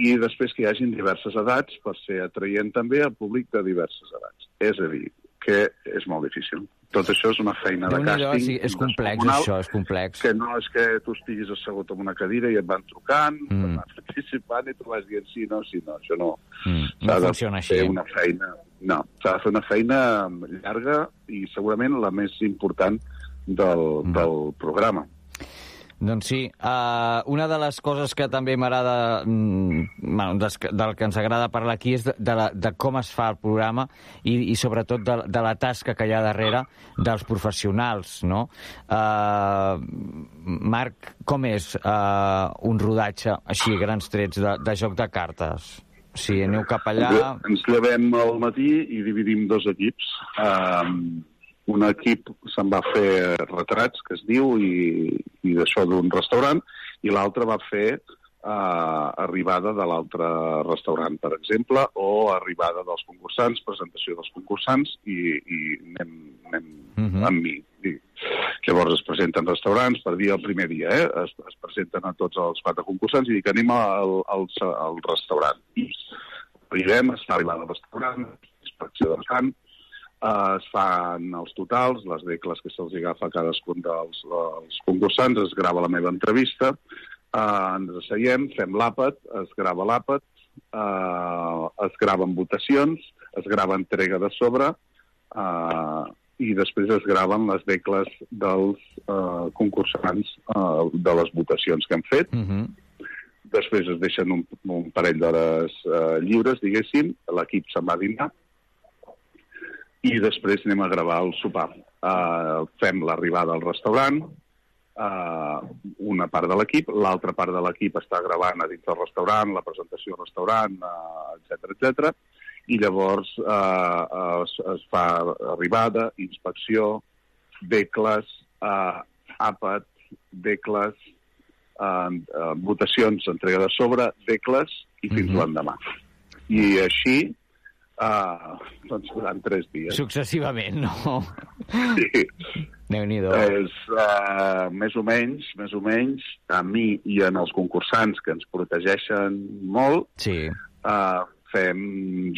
I després que hi hagin diverses edats per ser atraient també al públic de diverses edats. És a dir, que és molt difícil. Tot això és una feina de càsting. sí, és complex, això, és complex. Que no és que tu estiguis assegut en una cadira i et van trucant, Mm. et van participant i tu vas dient sí, no, sí, no, això no. Mm, no funciona així. fer una feina... No, s'ha de fer una feina llarga i segurament la més important del, Mm. del programa. Doncs sí, uh, una de les coses que també m'agrada, mm, bueno, des, del que ens agrada parlar aquí és de, de, la, de com es fa el programa i, i sobretot de, de la tasca que hi ha darrere dels professionals, no? Uh, Marc, com és uh, un rodatge així, grans trets, de, de joc de cartes? Si aneu cap allà... Ens llevem al matí i dividim dos equips. Um, un equip se'n va fer retrats, que es diu, i, i d'això d'un restaurant, i l'altre va fer uh, arribada de l'altre restaurant, per exemple, o arribada dels concursants, presentació dels concursants, i, i anem, anem uh -huh. amb mi. I, llavors es presenten restaurants per dir el primer dia, eh? es, es presenten a tots els quatre concursants i dic anem al, al, al restaurant. I arribem, es fa arribada al restaurant, inspecció del camp, eh, es fan els totals, les decles que se'ls agafa a cadascun dels, dels concursants, es grava la meva entrevista, eh, ens asseiem, fem l'àpat, es grava l'àpat, eh, es graven votacions, es grava entrega de sobre, eh, i després es graven les decles dels eh, concursants eh, de les votacions que hem fet. Uh -huh. Després es deixen un, un parell d'hores eh, lliures, diguéssim, l'equip se'n va a dinar, i després anem a gravar el sopar. Uh, fem l'arribada al restaurant, uh, una part de l'equip, l'altra part de l'equip està gravant a dins del restaurant, la presentació al restaurant, etc etc. i llavors uh, es, es fa arribada, inspecció, decles, uh, àpat, decles, uh, uh, votacions, entrega de sobre, decles i fins Mhm. l'endemà. I així Uh, doncs durant tres dies. Successivament, no? Sí. Déu-n'hi-do. És, uh, més o menys, més o menys, a mi i en els concursants que ens protegeixen molt, sí. uh, fem,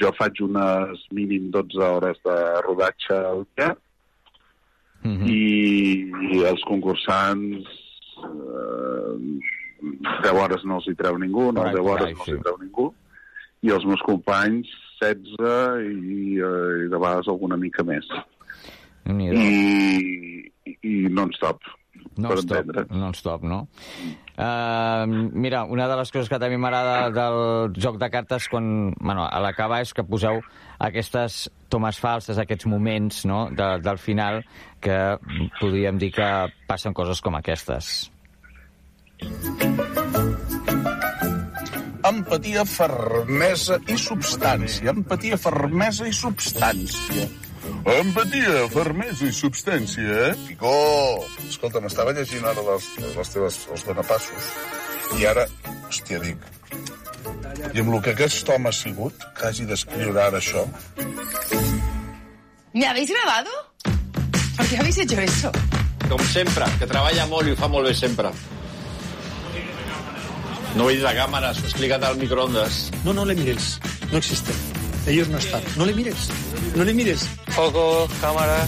jo faig unes mínim 12 hores de rodatge al dia Mm -hmm. i, i els concursants uh, 10 hores no els hi treu ningú, no, Correcte, 10 hores no els hi treu ningú, i els meus companys 16 i, uh, i de vegades alguna mica més. I, i, i non-stop. Per Non-stop, entendre. non-stop, no? Uh, mira, una de les coses que també m'agrada del joc de cartes quan, bueno, a l'acabar és que poseu aquestes tomes falses, aquests moments no? de, del final que podríem dir que passen coses com aquestes. Empatia, fermesa i substància. Empatia, fermesa i substància. Empatia, fermesa i substància, eh? Picó! Escolta, m'estava llegint ara les, les teves, els donapassos i ara, hòstia, dic, i amb el que aquest home ha sigut, que hagi d'escriure ara això, ¿Me habéis grabado? ¿Por qué habéis hecho eso? Com sempre, que treballa molt i ho fa molt bé sempre. No veis la cámara, s'ho he explicat al microondas. No, no le mires. No existe. Ellos no están. No le mires. No le mires. Foco, cámara.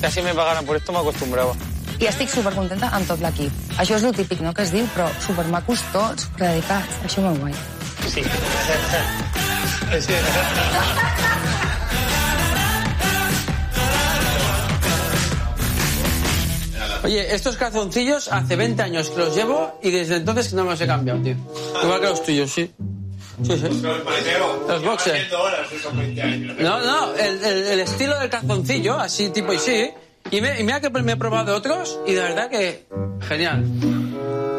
Ya si me pagaran por esto me acostumbraba. I estic supercontenta amb tot l'equip. Això és el típic, no?, que es diu, però supermacos tots, superdedicats. Això molt guai. Sí. sí. Oye, estos calzoncillos hace 20 años que los llevo y desde entonces que no me los he cambiado, tío. Igual que los tuyos, sí. Sí, sí. Los boxers. No, no, el, el- el estilo del calzoncillo, así tipo y sí. Y, me- y mira que me he probado otros y de verdad que genial.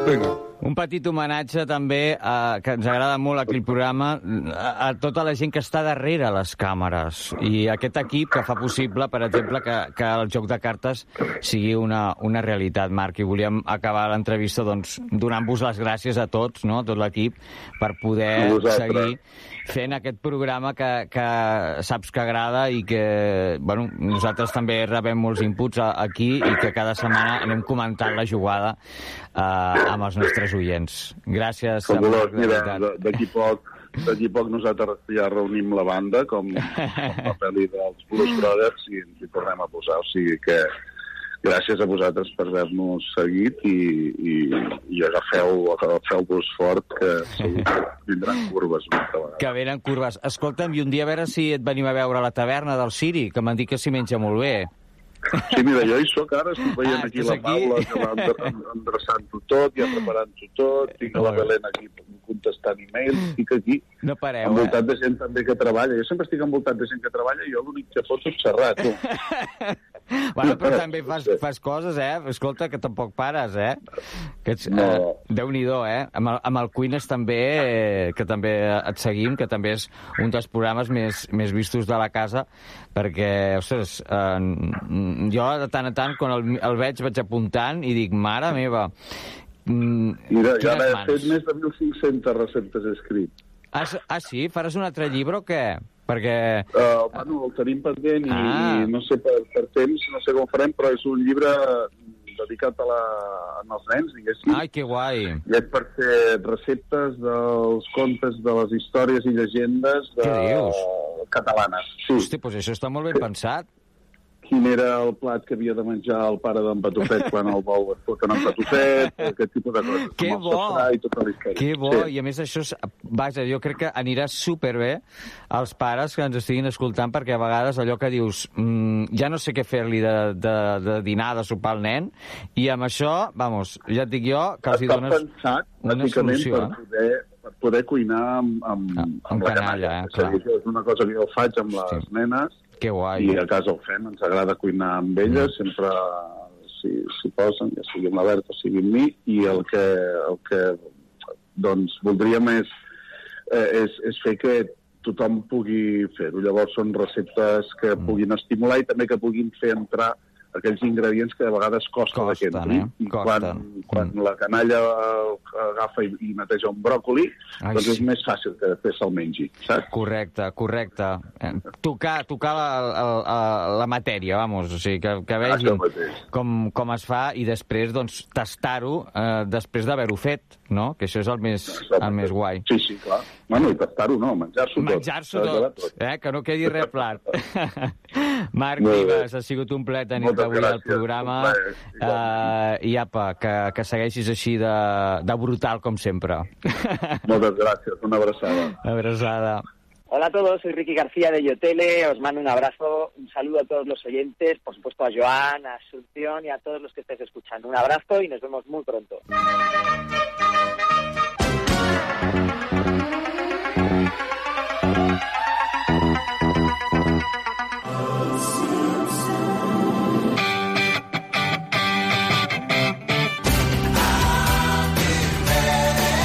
Venga, Un petit homenatge també, a, que ens agrada molt aquell programa, a, a tota la gent que està darrere les càmeres. I aquest equip que fa possible, per exemple, que, que el joc de cartes sigui una, una realitat, Marc. I volíem acabar l'entrevista doncs, donant-vos les gràcies a tots, no? a tot l'equip, per poder seguir fent aquest programa que, que saps que agrada i que bueno, nosaltres també rebem molts inputs a, aquí i que cada setmana anem comentant la jugada eh, amb els nostres oients. Gràcies. Fabulós, mira, d'aquí poc d'aquí poc nosaltres ja reunim la banda com, com la pel·li dels Blues Brothers i ens hi tornem a posar, o sigui que gràcies a vosaltres per haver-nos seguit i, i, i agafeu, agafeu-vos fort que segur que vindran curves una altra vegada. Que venen curves. Escolta'm, i un dia a veure si et venim a veure a la taverna del Siri, que m'han dit que s'hi menja molt bé. Sí, mira, jo hi soc ara, estic veient Ah, aquí la aquí? Paula, que va endre- endreçant-ho tot, ja preparant-ho tot, tinc la Belén aquí contestant e-mails, estic aquí No pareu, envoltat eh? de gent també que treballa. Jo sempre estic envoltat de gent que treballa i jo l'únic que foto és xerrar, tu. Bueno, però també fas, fas coses, eh? Escolta, que tampoc pares, eh? Que ets, No. eh, Déu-n'hi-do, eh? Amb el, amb el Cuines també, eh, que també et seguim, que també és un dels programes més, més vistos de la casa, perquè, ostres, eh, jo de tant a tant, quan el, el veig, vaig apuntant i dic, mare meva, mm, Mira, ja mans. fet més de 1.500 receptes escrit. Ah, ah, sí? Faràs un altre llibre o què? Perquè... Uh, bueno, el tenim pendent i, Ah. i no sé per, per temps, no sé com farem, però és un llibre dedicat a, la, als nens, diguéssim. Ai, que guai. I és per fer receptes dels contes, de les històries i llegendes de... Catalanes. Sí. Hosti, doncs això està molt ben pensat. Quin era el plat que havia de menjar el pare d'en Patufet quan el bou es foten en Patufet, aquest tipus de coses. Que bo! I tota. Que bo, Sí. i a més això, és, vaja, jo crec que anirà superbé als pares que ens estiguin escoltant, perquè a vegades allò que dius, mm, ja no sé què fer-li de, de, de dinar, de sopar al nen, i amb això, vamos, ja et dic jo, que els hi dones pensat, una solució. per Eh? poder, per poder cuinar amb, amb, amb, amb la canalla, canalla. eh, És dir, és una cosa que jo faig amb les nenes Que guai. i a casa ho fem, ens agrada cuinar amb elles, sempre s'hi s'hi posen, ja sigui amb la Berta, sigui amb mi, i el que, el que doncs, voldríem és, eh, és, és fer que tothom pugui fer-ho. Llavors són receptes que Mm. puguin estimular i també que puguin fer entrar aquells ingredients que a vegades costa Costen, que entrin. eh? I quan, Costen. quan la canalla agafa i, i neteja un bròcoli, Ai, doncs és sí. més fàcil que després se'l mengi, saps? Correcte, correcte. Eh, Tocar, tocar la, la, la, la matèria, vamos, o sigui, que, que vegin com, com es fa i després doncs, tastar-ho eh, després d'haver-ho fet, no? Que això és el més, el més guai. Sí, sí, clar. Bueno, i tastar-ho no, menjar-s'ho tot. Menjar-s'ho quedar tot, eh? que no quedi res plat. Marc. Vives, ha sigut un plaer tenir-te Moltes avui al programa. plaer, Uh, I apa, que, que segueixis així de, de brutal com sempre. Moltes gràcies, una abraçada. Abraçada. Hola a todos, soy Ricky García de Yotele, os mando un abrazo, un saludo a todos los oyentes, por supuesto a Joan, a Asunción y a todos los que estéis escuchando. Un abrazo y nos vemos muy pronto.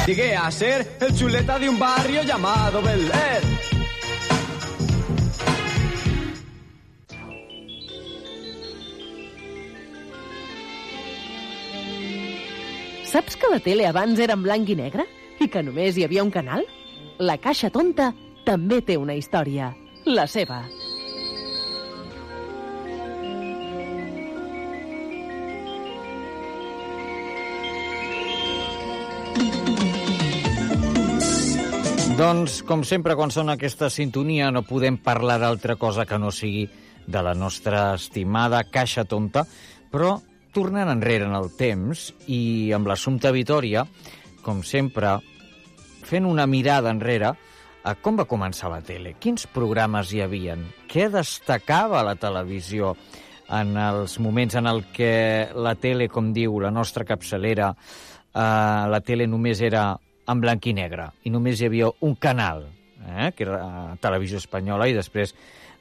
Llegué a ser el chuleta de un barrio llamado Bel Air. Saps que la tele abans era en blanc i negre? I que només hi havia un canal? La Caixa Tonta també té una història. La seva. Doncs, com sempre, quan sona aquesta sintonia no podem parlar d'altra cosa que no sigui de la nostra estimada Caixa Tonta, però tornant enrere en el temps i amb l'assumpte Vitòria, com sempre, fent una mirada enrere a com va començar la tele, quins programes hi havien, què destacava la televisió en els moments en el que la tele, com diu la nostra capçalera, eh, la tele només era en blanc i negre i només hi havia un canal, eh, que era eh, Televisió Espanyola, i després,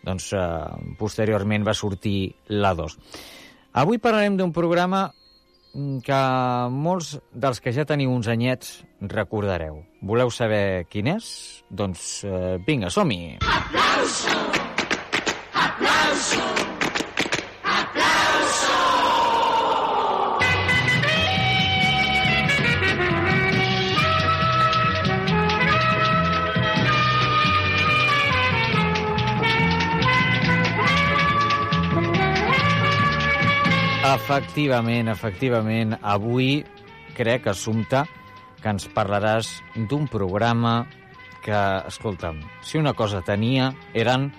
doncs, eh, posteriorment va sortir la 2. Avui parlarem d'un programa mm, que molts dels que ja teniu uns anyets recordareu. Voleu saber quin és? Doncs eh, vinga, som-hi! ¡Aplauso! Efectivament, efectivament. Avui crec, Assumpta, que ens parlaràs d'un programa que, escolta'm, si una cosa tenia eren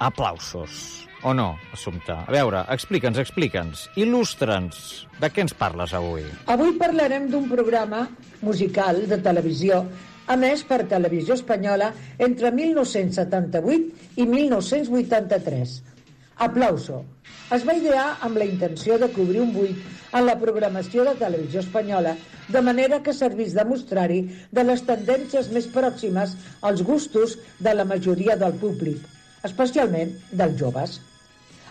aplausos. O no, Assumpta? A veure, explica'ns, explica'ns. Il·lustra'ns. De què ens parles avui? Avui parlarem d'un programa musical de televisió emès per Televisió Espanyola entre 1978 i 1983. Aplauso. Es va idear amb la intenció de cobrir un buit en la programació de Televisió Espanyola, de manera que servís de mostrari de les tendències més pròximes als gustos de la majoria del públic, especialment dels joves.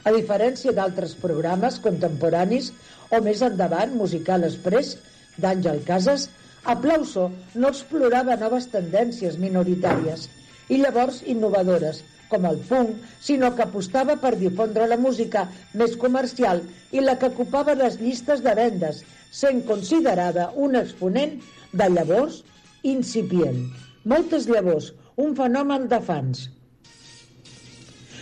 A diferència d'altres programes contemporanis o més endavant, Musical Express, d'Àngel Casas, Aplauso no explorava noves tendències minoritàries i llavors innovadores, com el punk, sinó que apostava per difondre la música més comercial i la que ocupava les llistes de vendes, sent considerada un exponent de llavors incipient. Moltes llavors, un fenomen de fans.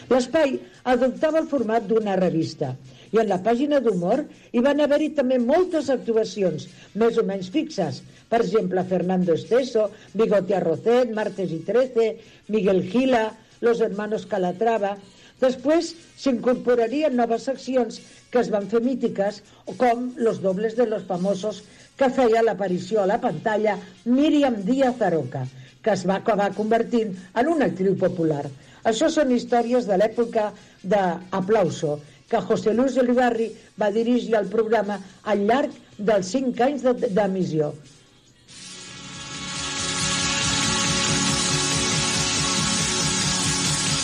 L'espai adoptava el format d'una revista i en la pàgina d'humor hi van haver-hi també moltes actuacions, més o menys fixes. Per exemple, Fernando Esteso, Bigote Arrocet, Martes y Trece, Miguel Gila, Los Hermanos Calatrava... Després s'incorporarien noves seccions que es van fer mítiques, com Los Dobles de los Famosos, que feia l'aparició a la pantalla Míriam Díaz Aroca, que es va acabar convertint en una actriu popular. Això són històries de l'època d'Aplauso, que José Luis Olivarri va dirigir el programa al llarg dels cinc anys de- d'emissió.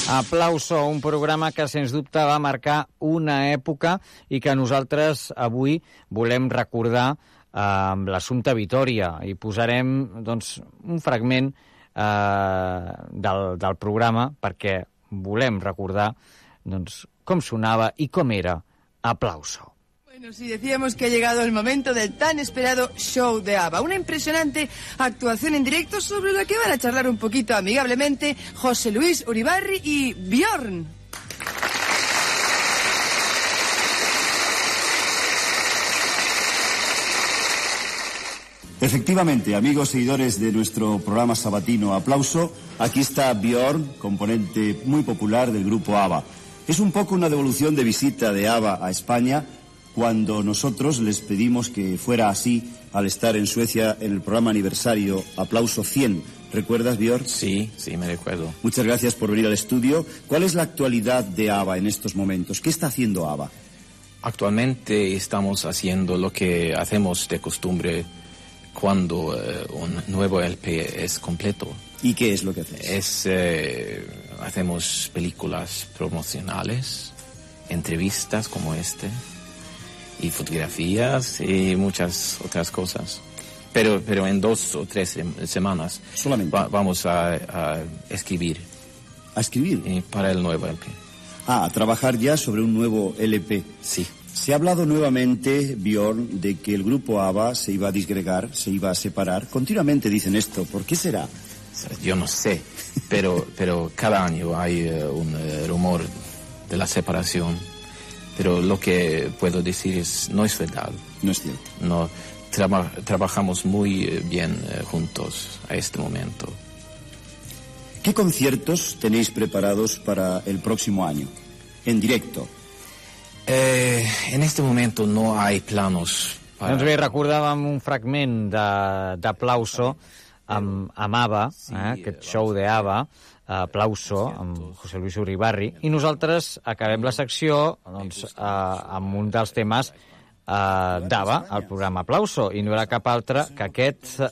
Aplauso, un programa que sens dubte va marcar una època i que nosaltres avui volem recordar eh, amb l'assumpte Vitòria i posarem doncs, un fragment eh, del, del programa perquè volem recordar doncs, com sonava i com era Aplauso. Bueno, decíamos que ha llegado el momento del tan esperado show de ABBA. Una impresionante actuación en directo sobre la que van a charlar un poquito amigablemente José Luis Uribarri y Bjorn. Efectivamente, amigos seguidores de nuestro programa sabatino Aplauso, aquí está Bjorn, componente muy popular del grupo ABBA. Es un poco una devolución de visita de ABBA a España cuando nosotros les pedimos que fuera así al estar en Suecia en el programa aniversario Aplauso 100. ¿Recuerdas, Bjorn? Sí, sí, me recuerdo. Muchas gracias por venir al estudio. ¿Cuál es la actualidad de ABBA en estos momentos? ¿Qué está haciendo ABBA? Actualmente estamos haciendo lo que hacemos de costumbre cuando eh, un nuevo LP es completo. ¿Y qué es lo que hacéis? Es, eh, hacemos películas promocionales, entrevistas como este, y fotografías y muchas otras cosas. Pero, pero en dos o tres sem- semanas va- vamos a, a escribir. ¿A escribir? Eh, para el nuevo LP. Ah, a trabajar ya sobre un nuevo LP. Sí. Se ha hablado nuevamente, Bjorn, de que el grupo ABBA se iba a disgregar, se iba a separar. Continuamente dicen esto. ¿Por qué será? Yo no sé, pero, pero cada año hay eh, un eh, rumor de la separación. Pero lo que puedo decir es, no es verdad. No es cierto. No, traba- trabajamos muy eh, bien eh, juntos a este momento. ¿Qué conciertos tenéis preparados para el próximo año? En directo. Eh, en este momento no hay planos para... Doncs bé, recordàvem un fragment de- d'Aplauso amb, amb ABBA, eh, aquest show de ABBA, Aplauso, amb José Luis Uribarri, i nosaltres acabem la secció doncs, eh, amb un dels temes eh, d'ABBA, el programa Aplauso, i no era cap altre que aquest eh,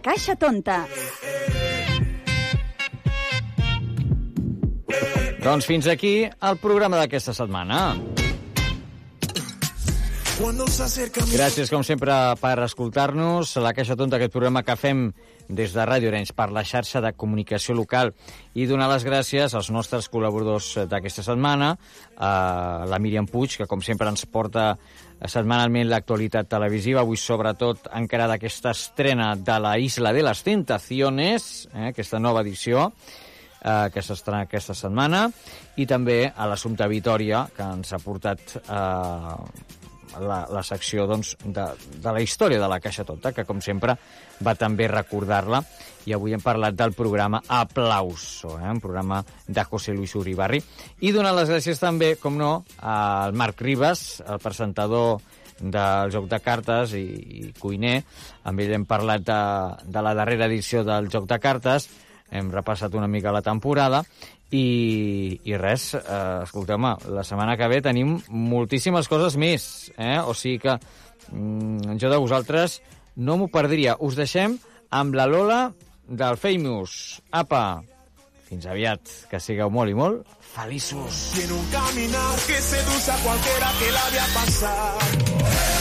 Caixa Tonta. Doncs fins aquí el programa d'aquesta setmana. Gràcies, com sempre, per escoltar-nos. La Caixa Tonta, aquest programa que fem des de Ràdio Arenys per la xarxa de comunicació local i donar les gràcies als nostres col·laboradors d'aquesta setmana, a la Míriam Puig, que com sempre ens porta setmanalment l'actualitat televisiva, avui sobretot encara d'aquesta estrena de la Isla de les Tentaciones, eh, aquesta nova edició, eh, que s'estrena aquesta setmana, i també a l'Assumpte Vitoria, que ens ha portat eh, la, la secció doncs, de, de la història de la Caixa Tonta, que com sempre va també recordar-la, i avui hem parlat del programa Aplauso, eh, un programa de José Luis Uribarri, i donar les gràcies també, com no, al Marc Ribas, el presentador del joc de cartes i, i cuiner. Amb ell hem parlat de, de la darrera edició del joc de cartes, hem repassat una mica la temporada i, i res, eh, escolteu-me, la setmana que ve tenim moltíssimes coses més, eh? o sigui que mm, jo de vosaltres no m'ho perdria. Us deixem amb la Lola del Famous. Apa, fins aviat, que sigueu molt i molt feliços. Tiene un caminar que seduce a cualquiera que la vea pasar.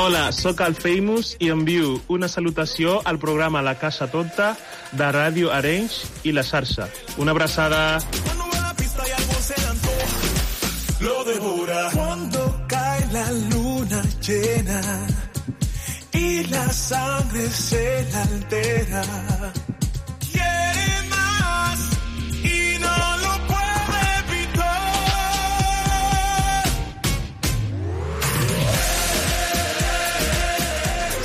Hola, sóc el Famous i envio una salutació al programa La Casa Tonta de Ràdio Arenys i la xarxa. Una abraçada. Lo devora cuando cae la luna llena y la sangre se la altera.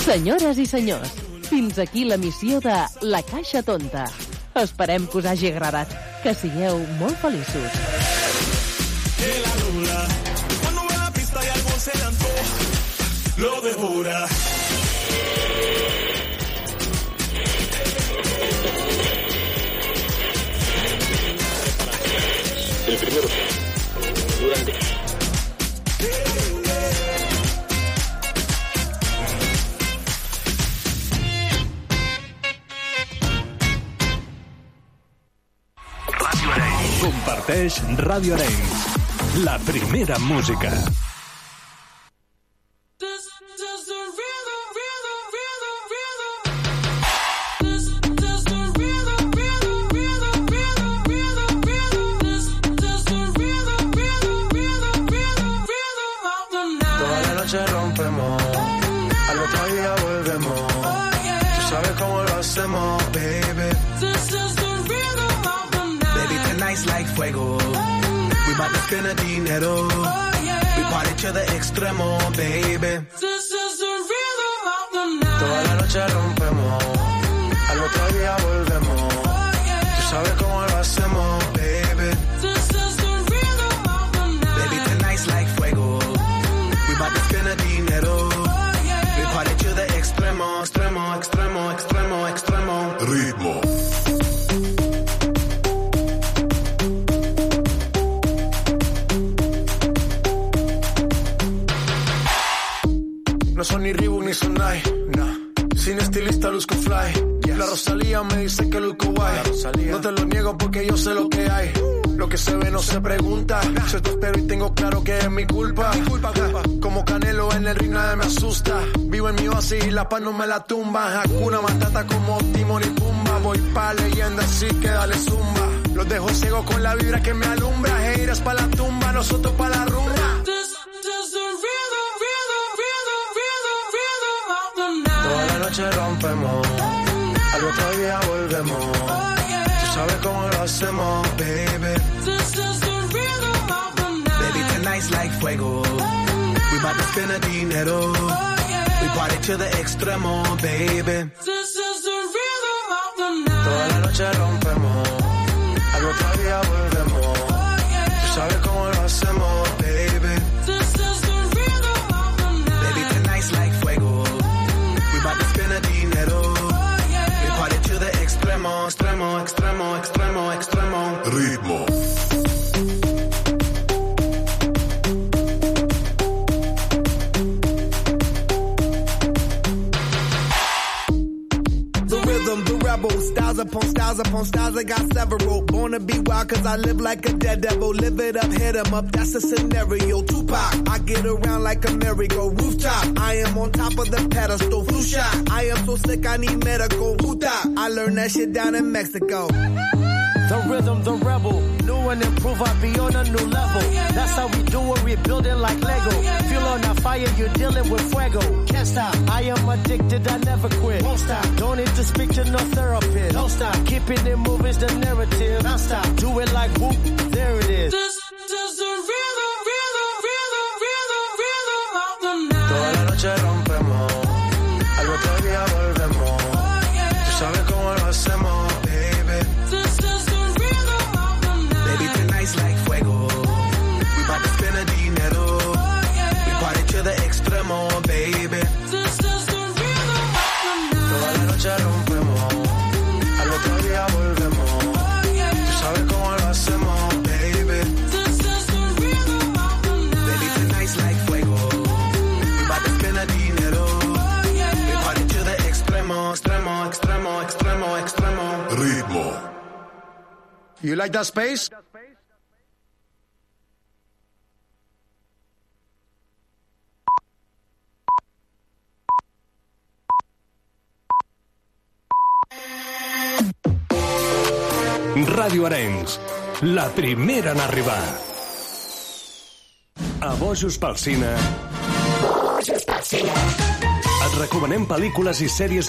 Senyores i senyors, fins aquí la missió de La Caixa Tonta. Esperem que us hagi agradat. Que sigueu molt feliços. Que la pista y algo se. Lo. El primero. Durante. Comparteix Ràdio Arenys. La primera música. Toda la noche rompemos, al otro día volvemos. Tú sabes cómo lo hacemos, baby like fuego. Oh, we bout to spend dinero. Oh, yeah. We party to the extremo, baby. This is the rhythm of the night. Toda la noche rompemos. Oh, Al otro día volvemos. Oh, yeah. Tú sabes cómo son ni Reebok ni son Nike, no. Sin estilista luzco fly. La Rosalía me dice que luzco guay. No te lo niego porque yo sé lo que hay. Lo que se ve no se pregunta. Yo te espero y tengo claro que es mi culpa. Como Canelo en el ring nadie me asusta. Vivo en mi oasis y la paz no me la tumba. Hakuna Matata como Timon y Pumba. Voy pa' leyenda así que dale zumba. Los dejo ciego con la vibra que me alumbra. Heiras pa' la tumba, nosotros pa' la rumba. Noche rompemos, al otro día volvemos. Tú sabes cómo lo hacemos, baby. Baby, tonight's like fuego. We bout to spend the dinero. We party to the extremo, baby. Toda la noche rompemos, al otro día volvemos. Styles upon styles, I got several. Born to be wild cause I live like a dead devil. Live it up, hit 'em up, that's a scenario. Tupac, I get around like a merry-go rooftop. I am on top of the pedestal, flu shot. I am so sick, I need medical. Huta, I learned that shit down in Mexico. The rhythm, the rebel. New and improve, I be on a new level. That's how we do it, we build it like Lego. Feel on a fire, you're dealing with fuego. Can't stop, I am addicted, I never quit. Won't stop, don't need to speak to no therapist. Don't stop, keeping it moving's the narrative. Don't stop, do it like whoop, there it is. This, the rhythm, You like that space? Ràdio Arenys, la primera en arribar. A Bojos pel Cine. Et recomanem pel·lícules i sèries